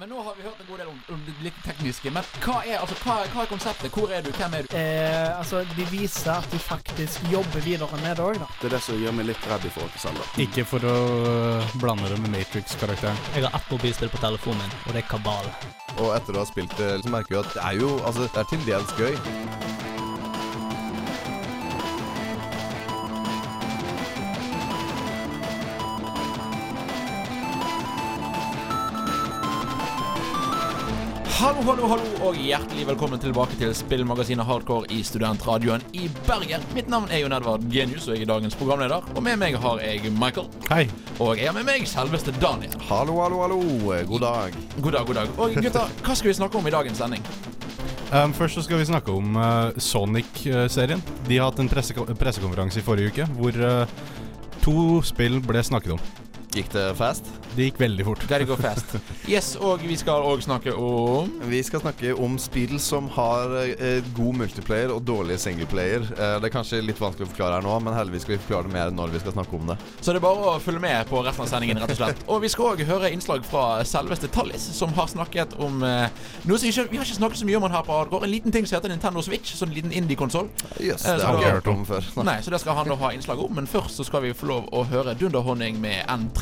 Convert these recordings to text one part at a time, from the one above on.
Men nå har vi hørt en god del om, om det litt tekniske. Men hva er, altså, hva, hva er konseptet? Hvor er du? Hvem er du? Eh, altså, de viser at du faktisk jobber videre med det òg, da. Det er det som gjør meg litt redd i forhold til Selda. Ikke for å øh, blande det med Matrix-karakteren. Jeg har ett mobilspill på telefonen min, og det er Kabal. Og etter å ha spilt det, så merker vi at det er jo Altså, det er til dels gøy. Hallo, hallo, hallo, og hjertelig velkommen tilbake til spillmagasinet Hardcore i Studentradioen i Bergen. Mitt navn er Jon Edvard Genius, og jeg er dagens programleder. Og med meg har jeg Michael. Hei. Og jeg har med meg selveste Daniel. Hallo, hallo, hallo. God dag. God dag, god dag. Og gutter, hva skal vi snakke om i dagens sending? Um, først så skal vi snakke om uh, Sonic-serien. De har hatt en presseko pressekonferanse i forrige uke hvor uh, to spill ble snakket om. Gikk det fast? Det gikk veldig fort. Det går fast. Yes, og vi skal òg snakke om Vi skal snakke om spill som har eh, god multiplayer og dårlig singleplayer. Eh, det er kanskje litt vanskelig å forklare her nå, men heldigvis skal vi forklare det mer når vi skal snakke om det. Så det er bare å følge med på resten av sendingen, rett og slett. Og vi skal òg høre innslag fra selveste Tallis, som har snakket om eh, noe som ikke, vi har ikke snakket så mye om han her på Adgård. En liten ting som heter Nintendo Switch. Sånn en liten indie-konsoll. Yes, Eh, det har vi jeg ikke hørt om før. Nei. Nei, så det skal han da ha innslag om. Men først så skal vi få lov å høre Dunderhonning med N3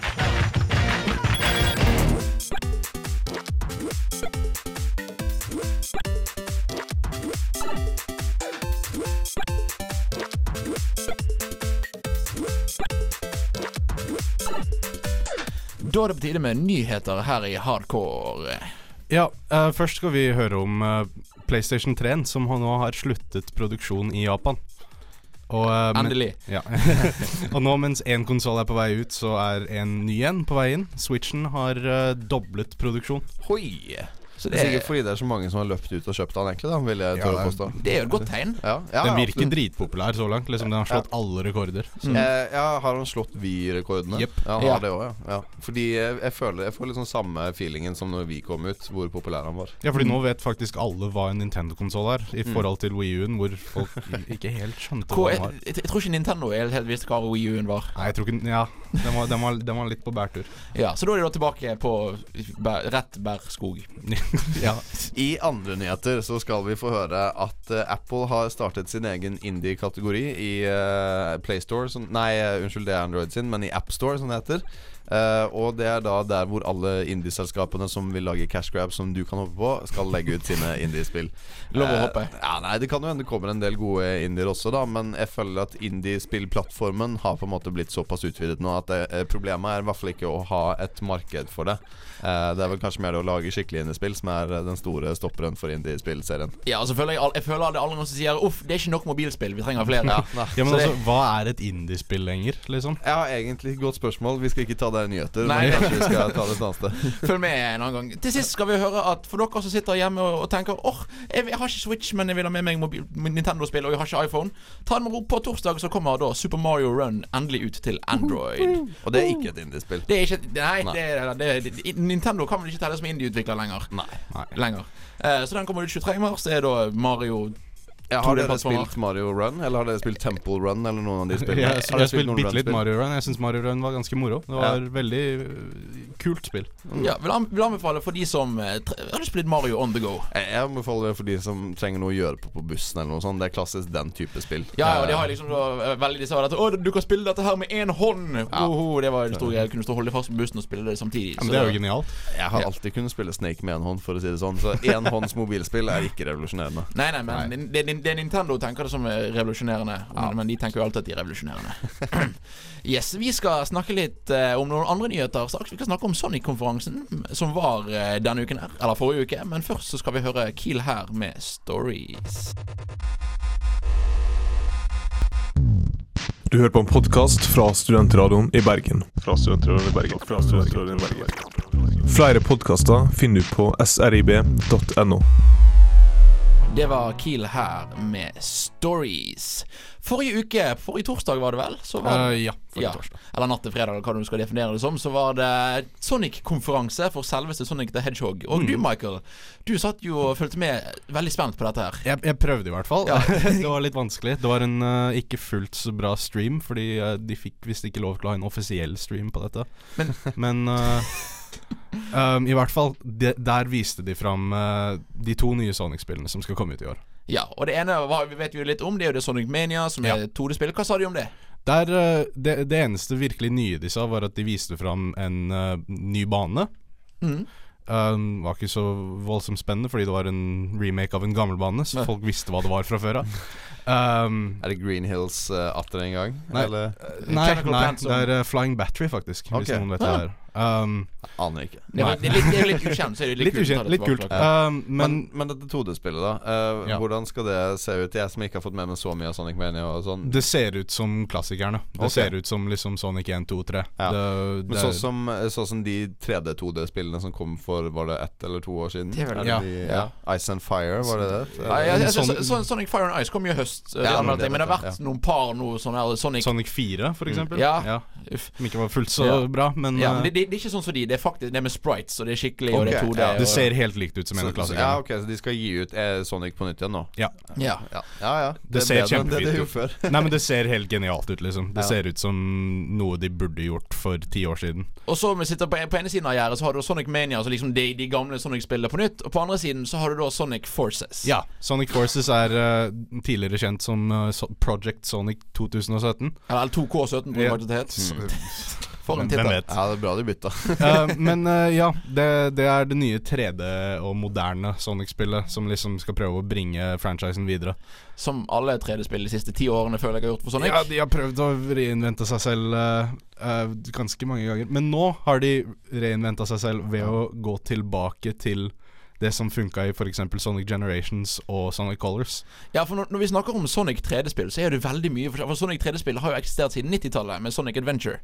Da er det på tide med nyheter her i Hardcore. Ja, uh, først skal vi høre om uh, PlayStation 3, som nå har sluttet produksjon i Japan. Og, men- Endelig. Ja. og nå mens én konsoll er på vei ut, så er en ny en på vei inn. Switchen har doblet produksjon. Hoi. Så Det det, er sikkert fordi det er så mange som har løpt ut og kjøpt den, egentlig. da Vil jeg Ja, tørre å påstå. det er jo et godt tegn. Ja, ja, Den virker absolutt. dritpopulær så langt. Liksom Den har slått alle rekorder. Mm. Eh, ja, har han slått Vy-rekordene? Yep. Ja, han Ja. har det også, ja. ja. Fordi jeg, jeg føler Jeg får liksom samme feelingen som når Vi kom ut, hvor populær han var. Ja, fordi nå vet faktisk alle hva en Nintendo-konsoll er, i forhold til Wii U-en, hvor folk ikke helt skjønte hva den var. jeg, jeg tror ikke Nintendo helt, helt visste hva Wii U-en var. Nei, jeg tror ikke Ja, den var, den var, den var litt på bærtur. Ja, Så da er de da tilbake på bær, rett bærskog. ja. I andre nyheter så skal vi få høre at uh, Apple har startet sin egen indie-kategori i uh, PlayStore Nei, eh, unnskyld, det er Android sin, men i AppStore, som det heter. Eh, og det er da der hvor alle indieselskapene som vil lage cash grab som du kan hoppe på, skal legge ut sine indiespill. Lov å hoppe. hoppe. ja, nei, Det kan jo hende det kommer en del gode indier også, da. Men jeg føler at indiespillplattformen har på en måte blitt såpass utvidet nå at det, eh, problemet er i hvert fall ikke å ha et marked for det. Uh, det er vel kanskje mer det å lage skikkelig indiespill som er eh, den store stopperen for indiespillserien. Ja, altså så føler jeg, jeg føler det er alle noen som sier Uff, det er ikke nok mobilspill, vi trenger flere. Ja, ja, men Så altså, hva er et indiespill lenger, liksom? Ja, egentlig godt spørsmål. Vi skal ikke ta det i nyheter, Nei. men kanskje vi skal ta det et annet sted. Følg med en annen gang. Til sist skal vi høre at for dere som sitter hjemme og, og tenker Åh, jeg, jeg har ikke Switch, men jeg vil ha med meg Nintendo-spill, og jeg har ikke iPhone. Ta det med ro. På torsdag så kommer da Super Mario Run endelig ut til Android. Og det er ikke et indiespill. Det er ikke Nei, Nei. Det, er- det, er- det, Nintendo kan vel ikke telle som indieutvikler lenger. Nei. Lenger. Eh, så den kommer ut 23. mars. Det er da Mario Ja, har dere spilt Mario Run, eller har dere spilt Temple Run, eller noen av de Jeg, spillene? jeg, Har jeg har spilt noen bitte litt? Mario Run. Jeg syns Mario Run var ganske moro. Det var veldig øh, kult spill. Ja, vil, vil anbefale for de som eh, tre, har du spilt Mario on the go. Jeg jeg anbefaler det for de som trenger noe å gjøre på på bussen eller noe sånt. Det er klassisk den type spill. Ja, og de har Eh, liksom da, eh, veldig De sa at Å, du kan spille dette her med én hånd! Ja. Oho, det var en stor greie. Kunne stå og holde fast på bussen og spille det samtidig. Ja, men det er jo genialt. Jeg har alltid kunnet spille Snake med én hånd, for å si det sånn. Så énhånds mobilspill er ikke revolusjonerende. Nei, nei, men Det, det, det er Nintendo tenker det som er revolusjonerende. Men, men de tenker jo alltid at de er revolusjonerende. yes, Vi skal snakke litt uh, om noen andre nyheter straks. Vi skal snakke om Sonic-konferansen, som var uh, denne uken her. Eller forrige uke. Men først så skal vi høre Kiel her med Stories. Du hører på en podkast fra Studentradioen i Bergen. Fra Studentradioen i Bergen. Fra Studentradioen i Bergen. Flere podkaster finner du på srib.no. Det var Kiel her med Stories. Forrige uke, forrige torsdag var det vel? Så var uh, ja, forrige Ja. torsdag. Eller natt til fredag, eller hva du skal definere det som. Så var det Sonic-konferanse for selveste Sonic the Hedgehog. Og Mm. du, Michael, du satt jo og fulgte med veldig spent på dette her. Jeg, jeg prøvde i hvert fall. Ja. det var litt vanskelig. Det var en uh, ikke fullt så bra stream, fordi uh, de fikk visst ikke lov til å ha en offisiell stream på dette. Men- Men eh, um, i hvert fall, de, der viste de fram uh, de to nye Sonic-spillene som skal komme ut i år. Ja, og det ene var, vi vet vi jo litt om, det er jo det Sonic Mania, som Ja. er 2D-spill. Hva sa de om det? Der, eh, det, det eneste virkelig nye de sa, var at de viste fram en uh, ny bane. Mm. Um, var ikke så voldsomt spennende, fordi det var en remake av en gammel bane, så folk visste hva det var fra før av. Um, Er det Green Hills uh, atter en gang? Nei. Eller? nei, nei, det er uh, Flying Battery, faktisk. Okay. Hvis noen vet det er. Um, Aner ikke. Det, er- det, er litt, det er litt ukjent, så er det litt, litt kult ukjent, litt kult. Ja. Um, Men, men men dette 2D-spillet, da. Uh, Ja. Hvordan skal det se ut? Jeg som ikke har fått med meg så mye av Sonic Mania og sånn. det ser ut som klassikerne. Det okay. ser ut som liksom Sonic 1, 2, 3. Ja. Det, Men sånn som, så som de 3D-2D-spillene som kom for Var det ett eller to år siden? Det er vel Er de, Ja. ja. Ice and Fire, var det det? Ja, ja, jeg, jeg, så, Sonic- Sonic Fire and Ice kom jo i høst, eh, Ja, det men det men det har vært jeg, noen par noe sånn her Sonic Sonic 4, for eksempel. Ja. Uff. Som ikke var fullt så Ja. bra, men, Ja, men uh, det, er ikke sånn som de. Det er faktisk Det er med sprites, og det er skikkelig, og det er 2D. ja. og, det ser helt likt ut som en av så, ja, klassikerne. ok, så de skal gi ut eh, Sonic på nytt igjen nå? Ja. Ja, ja, ja. Det det ser kjempefint det ut. Nei, men det ser helt genialt ut, liksom. Det Ja. ser ut som noe de burde gjort for ti år siden. Og så vi sitter på, på ene siden av gjerdet Så har du Sonic Mania, altså liksom de, de gamle Sonic-spillene på nytt. Og på andre siden så har du da Sonic Forces. Ja, Sonic Forces er uh, tidligere kjent som uh, Project Sonic 2017. Eller 2K17, på en måte det het. For en tittel. Ja, det er bra de bytta. Uh, men uh, ja, det, det er det nye 3D- og moderne Sonic-spillet som liksom skal prøve å bringe franchisen videre. Som alle 3D-spill de siste ti årene føler jeg har gjort for Sonic. Ja, de har prøvd å reinvente seg selv uh, ganske mange ganger. Men nå har de reinventa seg selv ved å gå tilbake til det som funka i f.eks. Sonic Generations og Sonic Colors. Ja, for når, når vi snakker om Sonic 3D-spill, så er det veldig mye For Sonic 3D-spill har jo eksistert siden 90-tallet, med Sonic Adventure.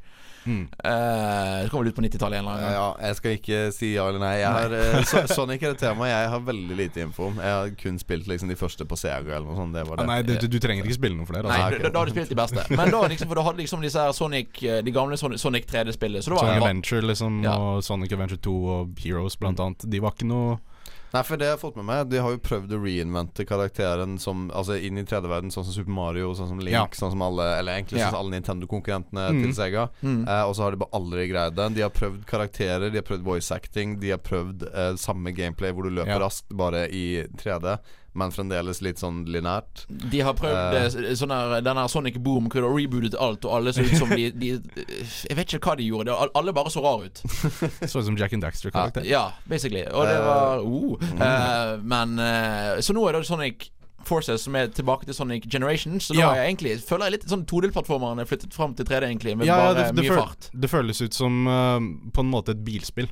Mm. Uh, så kommer vel ut på 90-tallet en eller annen gang. Ja, jeg skal ikke si ja eller nei. Jeg har, nei. so Sonic er et tema jeg har veldig lite info om. Jeg har kun spilt liksom de første på Sega eller noe sånt. Det var Ah, det. nei, du, du, trenger ikke spille noe flere. Nei, Altså. da, da har du spilt de beste. Men da liksom, for du hadde liksom disse her Sonic eh, De gamle Sonic, Sonic 3D-spillene. Så det var Sonic Adventure liksom Ja. og Sonic Adventure 2 og Heroes blant annet. De var ikke noe Nei, for det jeg har fått med meg De har jo prøvd å reinvente karakteren som Altså inn i 3D-verden, sånn som Super Mario, sånn som Link, Ja. sånn som alle Eller egentlig Ja. sånn som alle Nintendo-konkurrentene Mm. til Sega. Mm. Eh, og så har de bare aldri greid det. De har prøvd karakterer, de har prøvd voice acting, de har prøvd eh, samme gameplay hvor du løper Ja. raskt, bare i 3D, men fremdeles litt sånn linært. De har prøvd eh, sånn her denne Sonic Boom hvor de har rebootet alt, og alle så ut som de, de Jeg vet ikke hva de gjorde. Alle bare så rare ut. Så ut som Jack and Daxter-karakter. Ja, basically. Og det Eh, var uh, uh Men uh, Så nå er det Sonic Forces som er tilbake til Sonic Generation. Så nå Ja. er jeg egentlig føler jeg litt sånn 2D-plattformerne er flyttet fram til 3D, egentlig, med ja, bare det, det, mye fart. det føles ut som uh, på en måte et bilspill.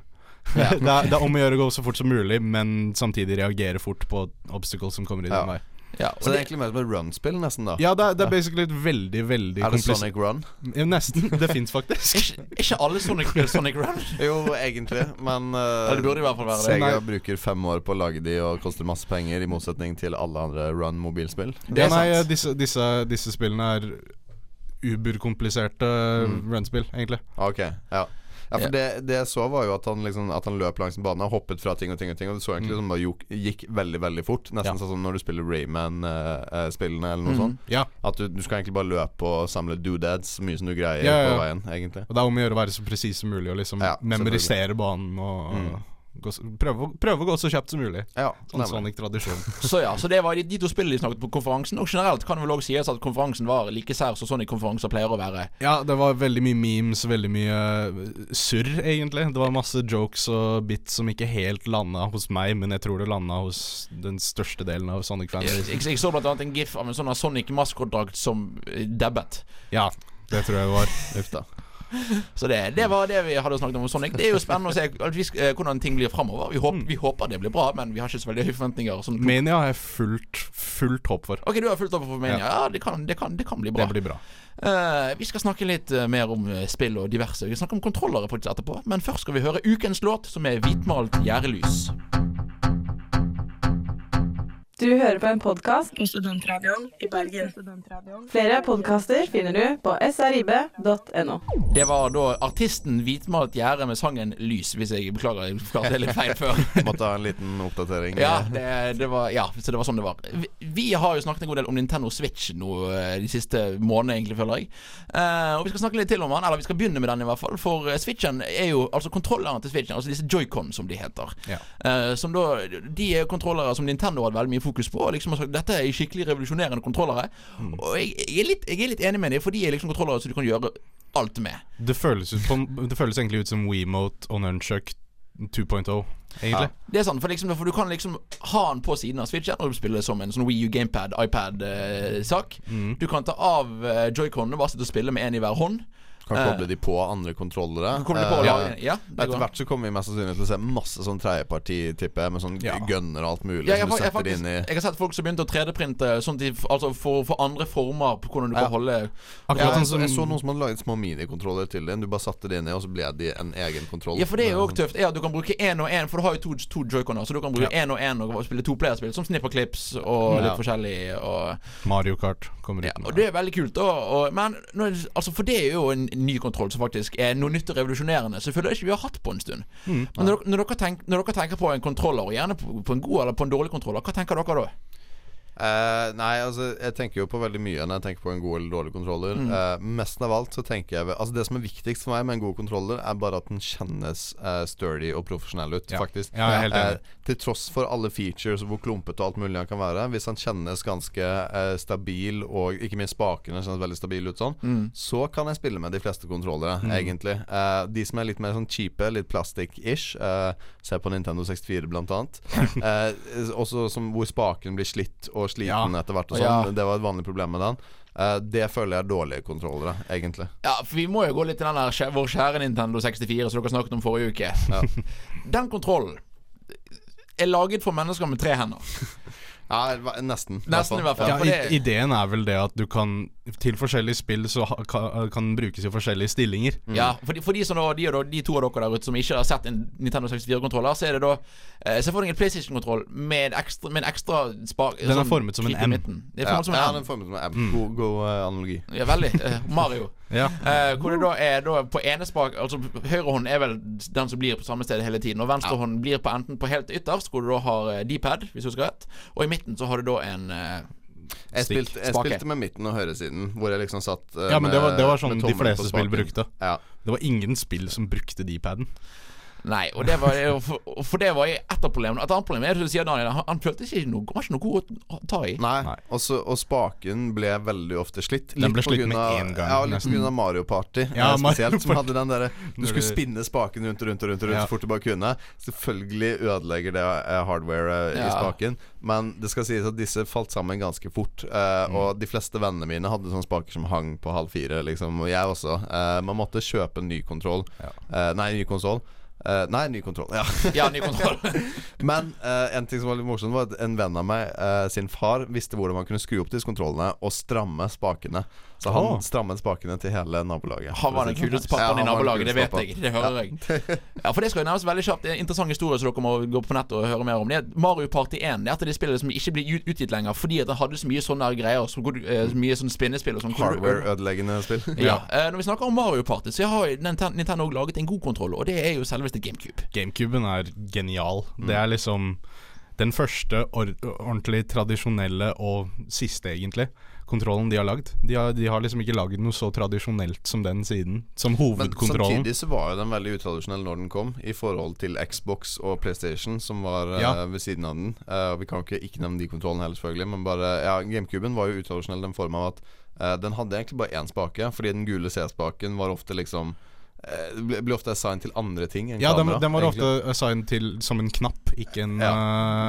Ja. det, er, det er om å gjøre å gå så fort som mulig, men samtidig reagere fort på obstacles som kommer i din Ja. vei. Ja, Så det er egentlig mer som et run-spill, nesten, da. Ja, det er, det er basically et veldig, veldig Er det Sonic Run? Ja, Nesten. Det fins faktisk. ikke, ikke alle Sonic-spill Sonic Run? Jo, egentlig, men uh, det burde i hvert fall være det. Sega bruker fem år på å lage de og koster masse penger, i motsetning til alle andre run-mobilspill. Det Ja, nei, sant. disse, disse, disse spillene er uberkompliserte Mm. run-spill, egentlig. Ok, ja Ja, for det, det jeg så, var jo at han liksom At han løp langs en bane og hoppet fra ting og ting og ting. Og det så egentlig som bare gikk, veldig, veldig fort. Nesten Ja. sånn som når du spiller Rayman-spillene eller noe Mm. sånt. Ja, At du, du skal egentlig bare løpe og samle doodads så mye som du greier på veien, egentlig. og det er om å gjøre å være så presis som mulig og liksom memorisere banen og Mm. Prøve, å- prøve å gå så kjapt som mulig. Ja, Sånn. Sonic-tradisjon. Så ja, så det var de, de to spillene de snakket på konferansen. Og generelt kan det vel også sies at konferansen var like sær som Sonic-konferanser pleier å være. Ja, det var veldig mye memes, veldig mye eh, surr, egentlig. Det var masse jokes og bits som ikke helt landa hos meg, men jeg tror det landa hos den største delen av Sonic-fans. jeg, jeg så blant annet en gif av en sånn her Sonic-maskotdrakt som eh, dabbet. Ja, det tror jeg var. Uff da. Så det, det var det vi hadde snakket om Sonic. Det er jo spennende å se vi, eh, hvordan ting blir framover. Vi, håper- vi håper det blir bra, men vi har ikke så veldig høye forventninger. Mania har jeg fullt, fullt håp for. Ok, du har fullt håp for Mania. Ja, det, kan, det, kan, det kan bli bra. Det blir bra. Uh, vi skal snakke litt eh, mer om spill og diverse. Vi snakker om kontrollere faktisk etterpå. Men først skal vi høre ukens låt, som er 'Hvitmalt gjærelys'. Du hører på en podkast På Studentradioen i Bergen. Flere podkaster finner du på srib.no. Det var da artisten Hvitmalt Gjerde med sangen 'Lys', hvis jeg beklager. Jeg forklarte det litt feil før. Måtte ha en liten oppdatering. Ja, det, det var, ja, så det var sånn det var. Vi, vi har jo snakket en god del om Nintendo Switch nå eh, de siste månedene, egentlig, føler jeg. Uh, og vi skal snakke litt til om den, eller vi skal begynne med den i hvert fall. For eh, Switchen er jo altså kontrolleren til Switchen, altså disse Joy-Con som de heter. Ja. Uh, som da De er jo kontrollere som Nintendo hadde veldig mye fokus på. Liksom har sagt Dette er skikkelig revolusjonerende kontrollere. Og jeg, jeg, er litt, jeg er litt enig med dem, for de er liksom kontrollere som du kan gjøre alt med. Det føles, ut på, det føles egentlig ut som WeMote og Nunchuck 2.0, egentlig. Det er sant, for, liksom, for du kan liksom ha den på siden av Switchen og spille som en sånn Wii U Gamepad, iPad-sak. Mm. Du kan ta av uh, joyconene, bare sitte og spille med én i hver hånd. Kan Eh. koble de på andre kontrollere. Kommer på Eh, Ja, Etter går. hvert så kommer vi mest sannsynlig til å se masse sånn tredjeparti, tipper jeg, med sånn Ja. gunner og alt mulig Ja, jeg, som du setter jeg, faktisk, inn i jeg har sett folk som begynte å 3D-printe sånn de, altså for, for andre former på hvordan du Ja. kan holde Akkurat ja, sånn jeg, så, jeg så noen som hadde laget små minikontroller til den. Du bare satte det inn i, og så ble de en egen kontroll. Ja, for det er jo òg tøft. At du kan bruke én og én, for du har jo to, to joyconer. Så du kan bruke én og én og spille toplayerspill, som Snipperclips og litt Ja. forskjellig. Og, Mario Kart kommer ja, ut. med. og det er veldig kult. Og, og, men når, altså for det er jo en ny kontroll som faktisk er noe nytt og revolusjonerende. Så jeg føler ikke vi har hatt på en stund. Mm. Men når, når, dere tenk, når dere tenker på en kontroller, gjerne på, på en god eller på en dårlig kontroller, hva tenker dere da? Eh, nei, altså jeg tenker jo på veldig mye når jeg tenker på en god eller dårlig kontroller. Mm. Uh, mest av alt så tenker jeg Altså Det som er viktigst for meg med en god kontroller, er bare at den kjennes uh, sturdy og profesjonell ut, Ja. faktisk. Ja, helt enig. Eh, til tross for alle features og hvor klumpete og alt mulig han kan være. Hvis han kjennes ganske eh, stabil, og ikke minst spakene kjennes veldig stabile ut sånn, Mm. så kan jeg spille med de fleste kontrollere, egentlig. Eh, de som er litt mer sånn cheape, litt plastic-ish, eh, se på Nintendo 64 blant annet. eh, også som hvor spaken blir slitt og sliten Ja. etter hvert og Ja. sånn. Det var et vanlig problem med den. Uh, det føler jeg er dårlige kontrollere, egentlig. Ja, for vi må jo gå litt til den der vår kjære Nintendo 64 som dere snakket om forrige uke. Ja. Den kontrollen er laget for mennesker med tre hender. Ja, nesten. Nesten i hvert fall. Ja, i, ideen er vel det at du kan Til forskjellige spill så ha, kan, kan brukes i forskjellige stillinger. Ja, for de, for de, som da, de, og da, de to av dere der ute som ikke har sett en Nintendo 64-kontroller, så er det da eh, Se for deg en PlayStation-kontroll med, med en ekstra spak Den er formet som en M. Ja, den er formet som en M. Mm. God, god eh, analogi. Ja, veldig. Eh, Mario. Ja. Eh, hvor det da er da på ene spak Altså Høyrehånden er vel den som blir på samme sted hele tiden. Og venstre hånd blir på enten på helt ytterst, hvor du da har eh, D-pad, hvis du husker rett. Og i midten så har du da en eh, Jeg spilte, jeg spilte med midten og høyresiden, hvor jeg liksom satt eh, ja, men det var, det var sånn de fleste spill brukte. Ja. Det var ingen spill som brukte D-paden. Nei, og det var for, for det var et av problemene. Et annet problem er det du sier, Daniel, han, han følte ikke noe var ikke noe god å ta i. Nei, Nei. Og, så, og spaken ble veldig ofte slitt. Den ble slitt med én en gang, Ja, litt pga. Mario Party. Ja, spesielt, Mario. Som hadde den derre Du skulle spinne spaken rundt og rundt og rundt, rundt Ja. så fort du bare kunne. Selvfølgelig ødelegger det hardwaret hardware eh, i Ja. spaken, men det skal sies at disse falt sammen ganske fort. eh, Mm. Og de fleste vennene mine hadde sånne spaker som hang på halv fire, liksom. Og jeg også. Eh, man måtte kjøpe en ny kontroll. Eh, nei, ny konsoll. Eh, nei, ny kontroll. Ja. Ja, ny kontroll. Men uh, en ting som var litt morsomt, var at en venn av meg uh, sin far visste hvordan man kunne skru opp disse kontrollene og stramme spakene. Så han oh. strammet spakene til hele nabolaget. Han var den kuleste pappaen Ja, i nabolaget, det vet jeg. Det hører jeg. Ja, For det skal jo nevnes veldig kjapt. Det er en interessant historie som dere må gå på nett og høre mer om. Det er Mario Party 1. Det er et av de spillene som ikke blir utgitt lenger fordi at den hadde så mye sånne greier. Så eh, så mye sånn spinnespill og sånn. Hardware-ødeleggende spill. Ja. eh, Når vi snakker om Mario Party, så har Nintendo laget en god kontroll, og det er jo selveste GameCube. GameCuben er genial. Mm. Det er liksom den første or ordentlig tradisjonelle og siste, egentlig, kontrollen de har lagd. De har, de har liksom ikke lagd noe så tradisjonelt som den siden. Som hovedkontrollen. Men samtidig så var jo den veldig utradisjonell når den kom, i forhold til Xbox og PlayStation, som var ja. uh, ved siden av den. Uh, vi kan ikke ikke nevne de kontrollene heller, selvfølgelig, men bare Ja, GameCuben var jo utradisjonell i den form av at uh, den hadde egentlig bare én spake, fordi den gule C-spaken var ofte liksom eh, ble ofte assigned til andre ting enn Ja, den, Ja, den var egentlig. ofte assigned til som en knapp, ikke en, Ja,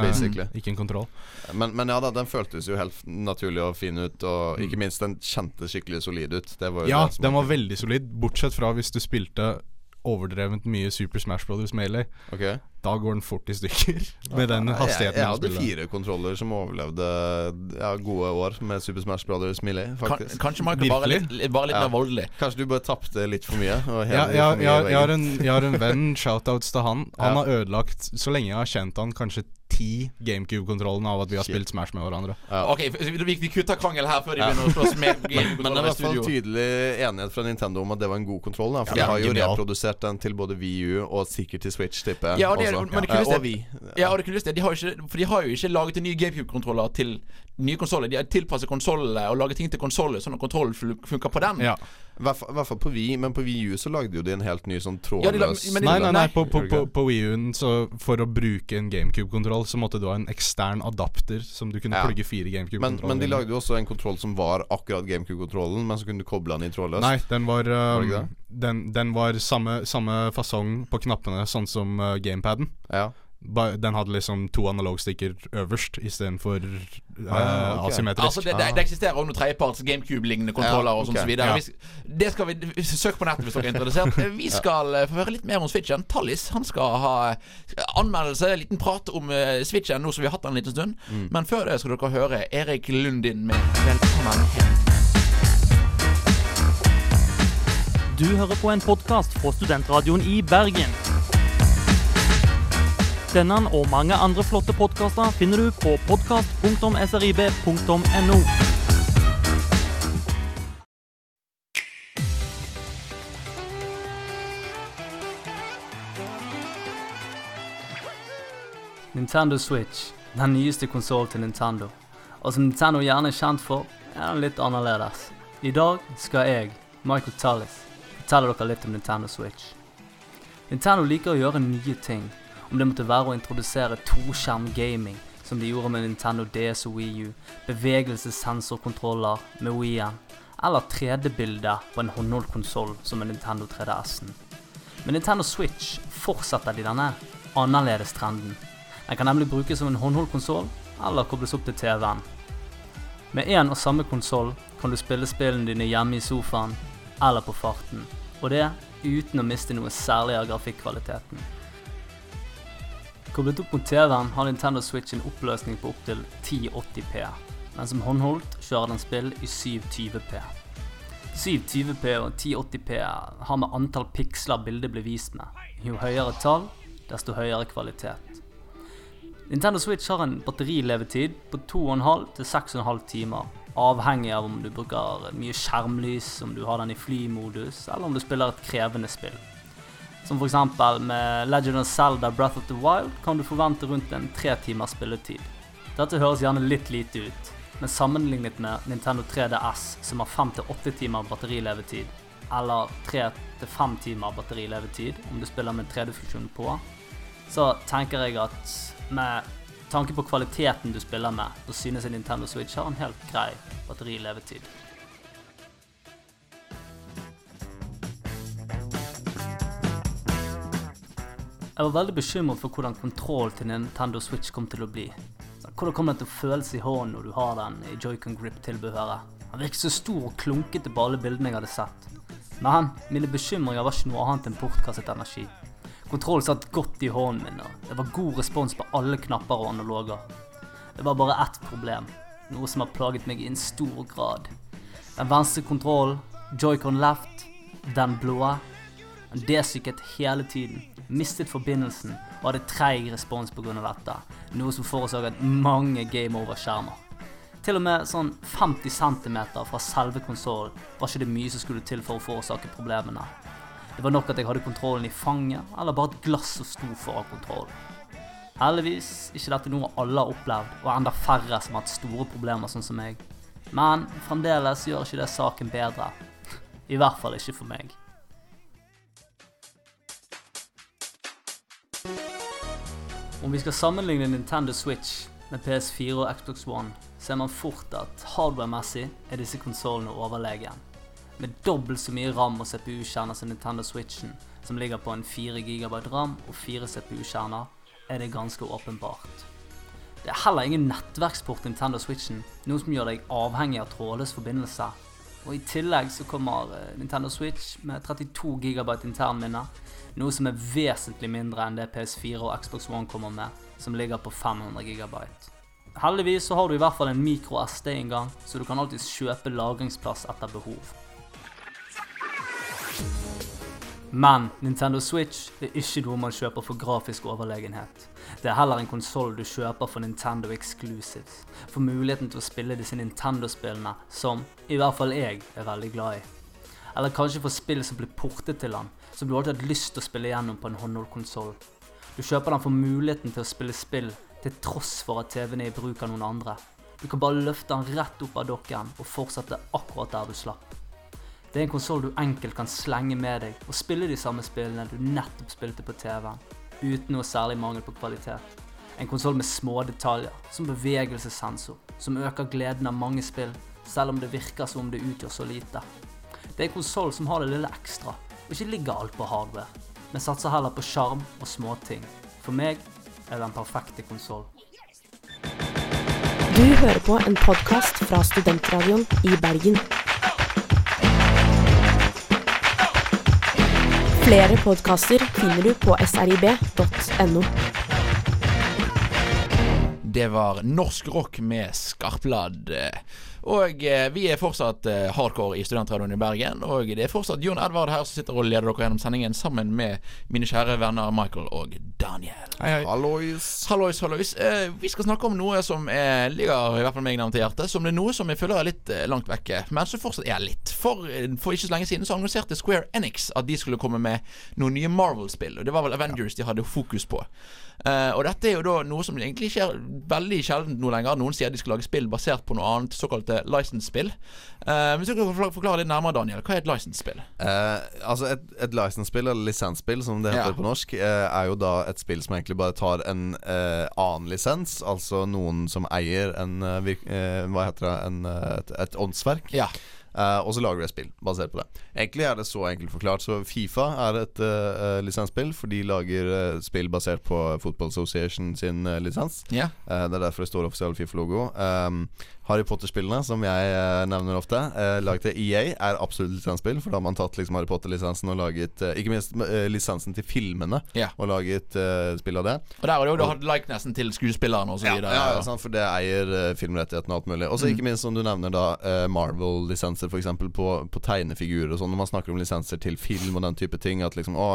uh, ikke en kontroll. Men, men ja da, den føltes jo helt naturlig og fin ut, og ikke minst den kjentes skikkelig solid ut. Det var jo Mm. Ja, den var veldig solid, bortsett fra hvis du spilte overdrevent mye Super Smash Brothers Melee. Ok. Da går den fort i stykker med den jeg, hastigheten. jeg du hadde fire kontroller som overlevde ja, gode år med Super Smash Brothers Melee, Kan, kanskje Michael bare litt, bare litt Ja. mer voldelig. Kanskje du bare tapte litt for mye? Ja, jeg, for mye jeg, har en, jeg har en venn, shoutouts til han. Han Ja. har ødelagt, så lenge jeg har kjent han, kanskje ti GameCube-kontrollene av at vi har Shit. spilt Smash med hverandre. Ok, vi, vi kutter krangel her før de begynner å slåss med GameCube. Men det er i hvert fall tydelig enighet fra Nintendo om at det var en god kontroll. Da, for Ja, de har jo genial. reprodusert den til både VU og sikkert til Switch, tipper jeg. Ja, og det- men det og vi. Ja, og det kuleste de har ikke, For de har jo ikke laget en ny GameCube-kontroller til nye konsoller. De har tilpasset konsollene og laget ting til konsoller, sånn at kontrollen fun- funker på den. Ja. I hvert fall- i på Wii, men på VU så lagde jo de en helt ny sånn Ja, trådløs men Nei, nei, nei, nei. på, på, på, på Wii U-en så for å bruke en GameCube-kontroll Så måtte du ha en ekstern adapter som du kunne Ja. plugge fire GameCube-kontroller men de lagde jo også en kontroll som var akkurat GameCube-kontrollen, men så kunne du koble den i trådløst. Nei, den var, Var um, var den, den var samme, samme fasong på knappene, sånn som uh, gamepaden. Ja. Den hadde liksom to analogstikker øverst istedenfor uh, Ah, okay. asymmetrisk. Altså det, det, det eksisterer også noen tredjeparts GameCube-lignende kontroller Ja, og sånn så videre. Ja. Vi Det skal vi Søk på nettet hvis dere er interessert. Vi skal eh, få høre litt mer om Switchen. Tallis han skal ha eh, anmeldelse, liten prat om eh, Switchen nå som vi har hatt den en liten stund. Mm. Men før det skal dere høre Erik Lundin med 'Velkommen hjem'. Du hører på en podkast fra Studentradioen i Bergen. Denne og mange andre flotte podkaster finner du på podkast.srib.no. Nintendo Switch, den nyeste konsollen til Nintendo. Og som Nintendo gjerne er kjent for, er den litt annerledes. I dag skal jeg, Michael Tallis, fortelle dere litt om Nintendo Switch. Nintendo liker å gjøre nye ting, om det måtte være å introdusere toskjerm gaming, som de gjorde med Nintendo DS og Wii U, bevegelsessensorkontroller med Wii-en, eller 3D-bilder på en håndholdt konsoll som en Nintendo 3DS-en. Med Nintendo Switch fortsetter de denne annerledes trenden. Den kan nemlig brukes som en håndholdt konsoll, eller kobles opp til TV-en. Med én og samme konsoll kan du spille spillene dine hjemme i sofaen eller på farten, og det uten å miste noe særlig av grafikkvaliteten. Koblet opp mot TV-en har Nintendo Switch en oppløsning på opptil 1080p, men som håndholdt kjører den spill i 720p. 720p og 1080p har med antall piksler bildet blir vist med. Jo høyere tall, desto høyere kvalitet. Nintendo Switch har en batterilevetid på 2,5 til 6,5 timer, avhengig av om du bruker mye skjermlys, om du har den i flymodus, eller om du spiller et krevende spill. Som f.eks. med Legend of Zelda Breath of the Wild kan du forvente rundt en tre timers spilletid. Dette høres gjerne litt lite ut, men sammenlignet med Nintendo 3DS, som har 5-8 timer batterilevetid, eller 3-5 timer batterilevetid om du spiller med 3D-funksjonen på, så tenker jeg at med tanke på kvaliteten du spiller med, så synes jeg Nintendo Switch har en helt grei batterilevetid. Jeg var veldig bekymret for hvordan kontroll til Nintendo Switch kom til å bli. Hvordan kommer den til å føles i hånden når du har den i Joy-Con Grip-tilbehøret? Den virket så stor og klunkete på alle bildene jeg hadde sett. Men mine bekymringer var ikke noe annet enn bortkastet energi. Kontrollen satt godt i hånden min, og det var god respons på alle knapper og analoger. Det var bare ett problem, noe som har plaget meg i en stor grad. Den venstre kontrollen, Joy-Con left, den blå, den desykket hele tiden, mistet forbindelsen og hadde treig respons pga. dette, noe som forårsaket mange game over-skjermer. Til og med sånn 50 cm fra selve konsollen var ikke det mye som skulle til for å forårsake problemene. Det var nok at jeg hadde kontrollen i fanget, eller bare et glass som sto foran kontrollen. Heldigvis ikke dette noe alle har opplevd, og enda færre som har hatt store problemer sånn som meg. Men fremdeles gjør ikke det saken bedre. I hvert fall ikke for meg. Om vi skal sammenligne Nintendo Switch med PS4 og Xbox One, ser man fort at hardware-messig er disse konsollene overlegen. Med dobbelt så mye RAM og CPU-kjerner som Nintendo Switchen, som ligger på en 4 GB RAM og 4 CPU-kjerner, er det ganske åpenbart. Det er heller ingen nettverksport Nintendo Switchen, noe som gjør deg avhengig av trådløs forbindelse. Og I tillegg så kommer eh, Nintendo Switch med 32 GB internminne, noe som er vesentlig mindre enn det PS4 og Xbox One kommer med, som ligger på 500 GB. Heldigvis så har du i hvert fall en micro SD-inngang, så du kan alltids kjøpe lagringsplass etter behov. Men Nintendo Switch er ikke noe man kjøper for grafisk overlegenhet. Det er heller en konsoll du kjøper for Nintendo Exclusives. For muligheten til å spille disse Nintendo-spillene som i hvert fall jeg er veldig glad i. Eller kanskje for spill som blir portet til den, som du alltid har hatt lyst til å spille gjennom på en håndholdkonsoll. Du kjøper den for muligheten til å spille spill til tross for at TV-en er i bruk av noen andre. Du kan bare løfte den rett opp av dokken og fortsette akkurat der du slapp. Det er en konsoll du enkelt kan slenge med deg og spille de samme spillene du nettopp spilte på TV-en, uten noe særlig mangel på kvalitet. En konsoll med små detaljer, som bevegelsessensor, som øker gleden av mange spill, selv om det virker som om det utgjør så lite. Det er en konsoll som har det lille ekstra, og ikke ligger alt på hardware, men satser heller på sjarm og småting. For meg er det den perfekte konsoll. Du hører på en podkast fra Studentradioen i Bergen. Flere podkaster finner du på srib.no. Det var norsk rock med skarpladd. Og eh, vi er fortsatt eh, hardcore i Studentradioen i Bergen. Og det er fortsatt Jon Edvard her som sitter og leder dere gjennom sendingen sammen med mine kjære venner Michael og Daniel. Hei, hei. Hallois. Hallois, hallois. Eh, vi skal snakke om noe som er, ligger i hvert fall meg nærmere til hjertet. Som det er noe som jeg føler er litt eh, langt vekke, men som fortsatt er litt. For, eh, for ikke så lenge siden så annonserte Square Enix at de skulle komme med noen nye Marvel-spill. Og det var vel Avengers de hadde fokus på. Eh, og dette er jo da noe som egentlig skjer veldig sjelden nå lenger. Noen sier de skal lage spill basert på noe annet, såkalte license-spill. Uh, hvis du kan forklare, litt nærmere, Daniel. Hva er et license-spill? Uh, altså Et, et license-spill, eller lisensspill som det heter Ja. på norsk, uh, er jo da et spill som egentlig bare tar en annen lisens. Altså noen som eier en Hva heter det? En, et, et åndsverk. Ja. Eh, og så lager du et spill basert på det. Egentlig er det så enkelt forklart. Så Fifa er et uh, lisensspill, for de lager uh, spill basert på Football Association sin uh, lisens. Yeah. Det er derfor det står offisiell Fifa-logo. Um, Harry Potter-spillene, som jeg eh, nevner ofte, eh, laget til EA, er absolutt lisensspill. For da har man tatt liksom Harry Potter-lisensen og laget eh, Ikke minst eh, lisensen til filmene, yeah. og laget eh, spill av det. Og der har du jo hatt likenessen til skuespilleren og så Ja, ja, ja, sant, for det eier uh, filmrettighetene og alt mulig. Og så Mm. ikke minst som du nevner da Marvel-lisenser f.eks. På, på tegnefigurer og sånn. Når man snakker om lisenser til film og den type ting, at liksom å,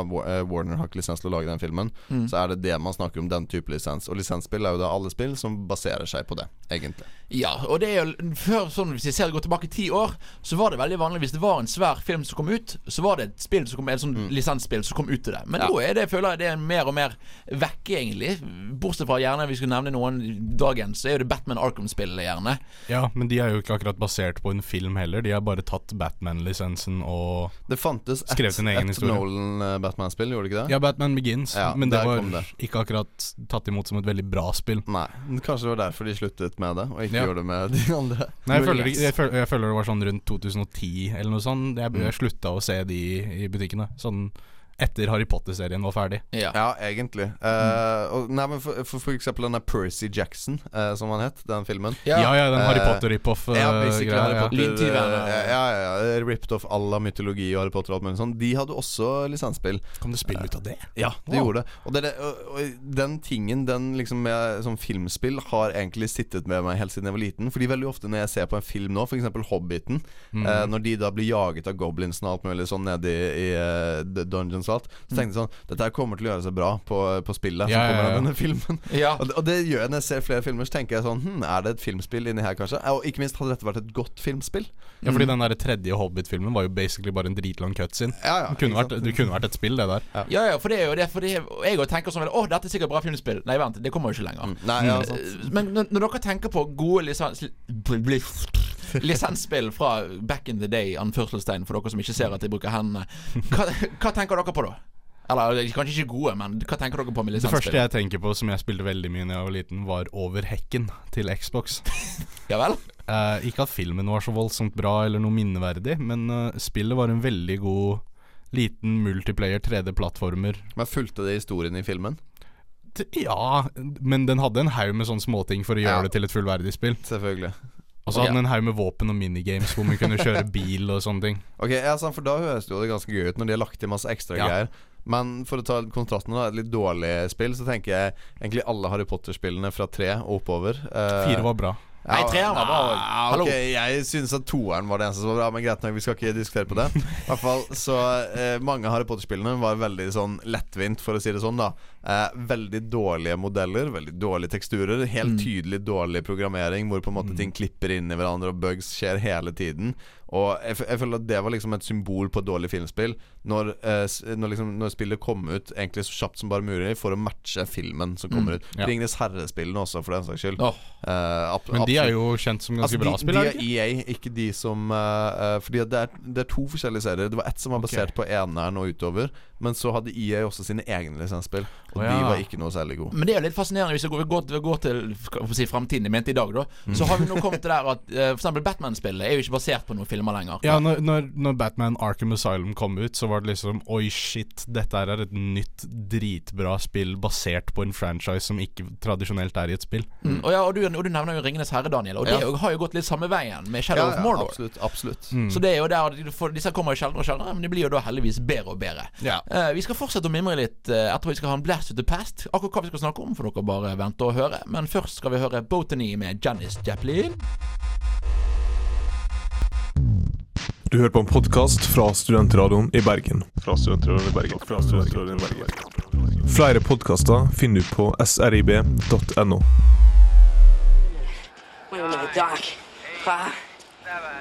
Warner har ikke lisens til å lage den filmen, Mm. så er det det man snakker om, den type lisens. Og lisensspill er jo da alle spill som baserer seg på det, egentlig. Ja, og det er jo før sånn Hvis jeg ser går tilbake ti år, så var det veldig vanlig hvis det var en svær film som kom ut, så var det et spill som kom Et sånn lisensspill som kom ut til det. Men Ja. nå er det, føler jeg det er mer og mer vekke, egentlig. Bortsett fra gjerne vi skulle nevne noen dagens, så er jo det Batman Arkham-spillet gjerne. Ja, men de er jo ikke akkurat basert på en film heller. De har bare tatt Batman-lisensen og Det fantes et, Skrevet sin egen et historie. Nolan-Batman-spill, gjorde det ikke det? Ja, Batman Begins. Ja, men det var det. ikke akkurat tatt imot som et veldig bra spill. Nei, Kanskje det var derfor de sluttet med det, og ikke Ja. gjorde det med de andre. Nei, jeg føler, jeg, føler, jeg føler det var sånn rundt 2010 eller noe sånt. Jeg, Mm. jeg slutta å se de i butikkene. Sånn etter Harry Potter-serien var ferdig. Ja. Ja, egentlig. Uh, og, nei, men for, for, for eksempel denne Percy Jackson, uh, som han het, den filmen. Ja, ja, den Harry Eh, Potter-rip-off-greia. Ja, eh, Ja, ja, ja Ripped off all av mytologi og Harry Potter og alt mulig sånn. De hadde også lisensspill. Kom det spill ut av det? Ja, de Wow. gjorde det. Og, det, og, og den tingen, den liksom med sånn filmspill, har egentlig sittet med meg helt siden jeg var liten. Fordi veldig ofte når jeg ser på en film nå, f.eks. Hobbiten, Mm. eh, når de da blir jaget av goblinsene og alt mulig sånn nede i, i dungeons alt, så tenkte jeg sånn Dette her kommer til å gjøre seg bra på, på spillet Ja, som kommer ja, ja. av denne filmen. Ja. Og det, og det gjør jeg når jeg ser flere filmer. Så tenker jeg sånn Hm, er det et filmspill inni her, kanskje? Og ikke minst, hadde dette vært et godt filmspill? Ja, fordi den der tredje Hobbit-filmen var jo basically bare en dritlang cutscene. Ja, ja, Det kunne, vært, det kunne vært et spill, det der. Ja, ja, for det er jo det. Fordi jeg òg tenker sånn Å, dette er sikkert bra filmspill. Nei, vent, det kommer jo ikke lenger. Mm. Nei, ja, sant. Men når, når dere tenker på gode lisens, bl- lisensspill fra back in the day, anførselstegn for dere som ikke ser at jeg bruker hendene, hva, hva tenker dere på da? Eller kanskje ikke gode, men hva tenker dere på med Det første jeg tenker på som jeg spilte veldig mye da jeg var liten, var Over hekken til Xbox. Ja vel? Eh, ikke at filmen var så voldsomt bra eller noe minneverdig, men uh, spillet var en veldig god liten multiplayer 3D-plattformer. Men fulgte det historien i filmen? Ja, men den hadde en haug med sånne småting for å gjøre Ja. det til et fullverdig spill. Selvfølgelig. Og så hadde den en haug med våpen og minigames hvor man kunne kjøre bil og sånne ting. Ok, ja, sant, For da høres det jo ganske gøy ut når de har lagt til masse ekstra Ja. greier. Men for å ta kontrasten, da et litt dårlig spill, så tenker jeg egentlig alle Harry Potter-spillene fra tre og oppover. Uh, Fire var bra. Nei, treeren var bra. Ja, Hallo. ok, Jeg syns at toeren var det eneste som var bra, men greit nok, vi skal ikke diskutere på det. I hvert fall Så eh, mange av Harry Potter-spillene var veldig sånn lettvint, for å si det sånn, da. Eh, veldig dårlige modeller, veldig dårlige teksturer. Helt Mm. tydelig dårlig programmering, hvor på en måte ting klipper inn i hverandre, og bugs skjer hele tiden. Og jeg, jeg føler at det var liksom et symbol på et dårlig filmspill. Når, eh, når, liksom, når spillet kom ut egentlig så kjapt som bare mulig, for å matche filmen som kommer Mm, ut. ja. Ringenes herre-spillene også, for den saks skyld. Oh. Eh, Men de er jo kjent som ganske Altså, bra spill, de er? EA, ikke de som eh, eh, Fordi det er, det er to forskjellige serier. Det var ett som var basert på eneren og utover. Men så hadde EA også sine egne lisensspill, og ja. de var ikke noe særlig gode. Men det er jo litt fascinerende hvis vi går, går, går til si, fremtiden, jeg mente i dag, da. Mm. Så har vi nå kommet til der at eh, for eksempel Batman-spillet er jo ikke basert på noen filmer lenger. Ja, når, når, når Batman Arkham Asylum kom ut, så var det liksom Oi, shit, dette er et nytt dritbra spill basert på en franchise som ikke tradisjonelt er i et spill. Mm, og, ja, og, du, og du nevner jo 'Ringenes herre', Daniel. Og det Ja. har jo gått litt samme veien med 'Shadow Ja, of Mordor'. absolutt. absolutt. Mm. Så det er jo der for, Disse kommer jo sjeldnere og sjeldnere, men de blir jo da heldigvis bedre og bedre. Ja. Eh, vi skal fortsette å mimre litt uh, etterpå. Vi skal ha en Blast to the Past. Akkurat hva vi skal snakke om, får dere bare vente og høre. Men først skal vi høre Botany med Janis Japlin. Du hører på en podkast fra Studentradioen i Bergen. Fra Studentradioen i Bergen. Fra Studentradioen i Bergen. Flere podkaster finner du på srib.no. Doc. Uh,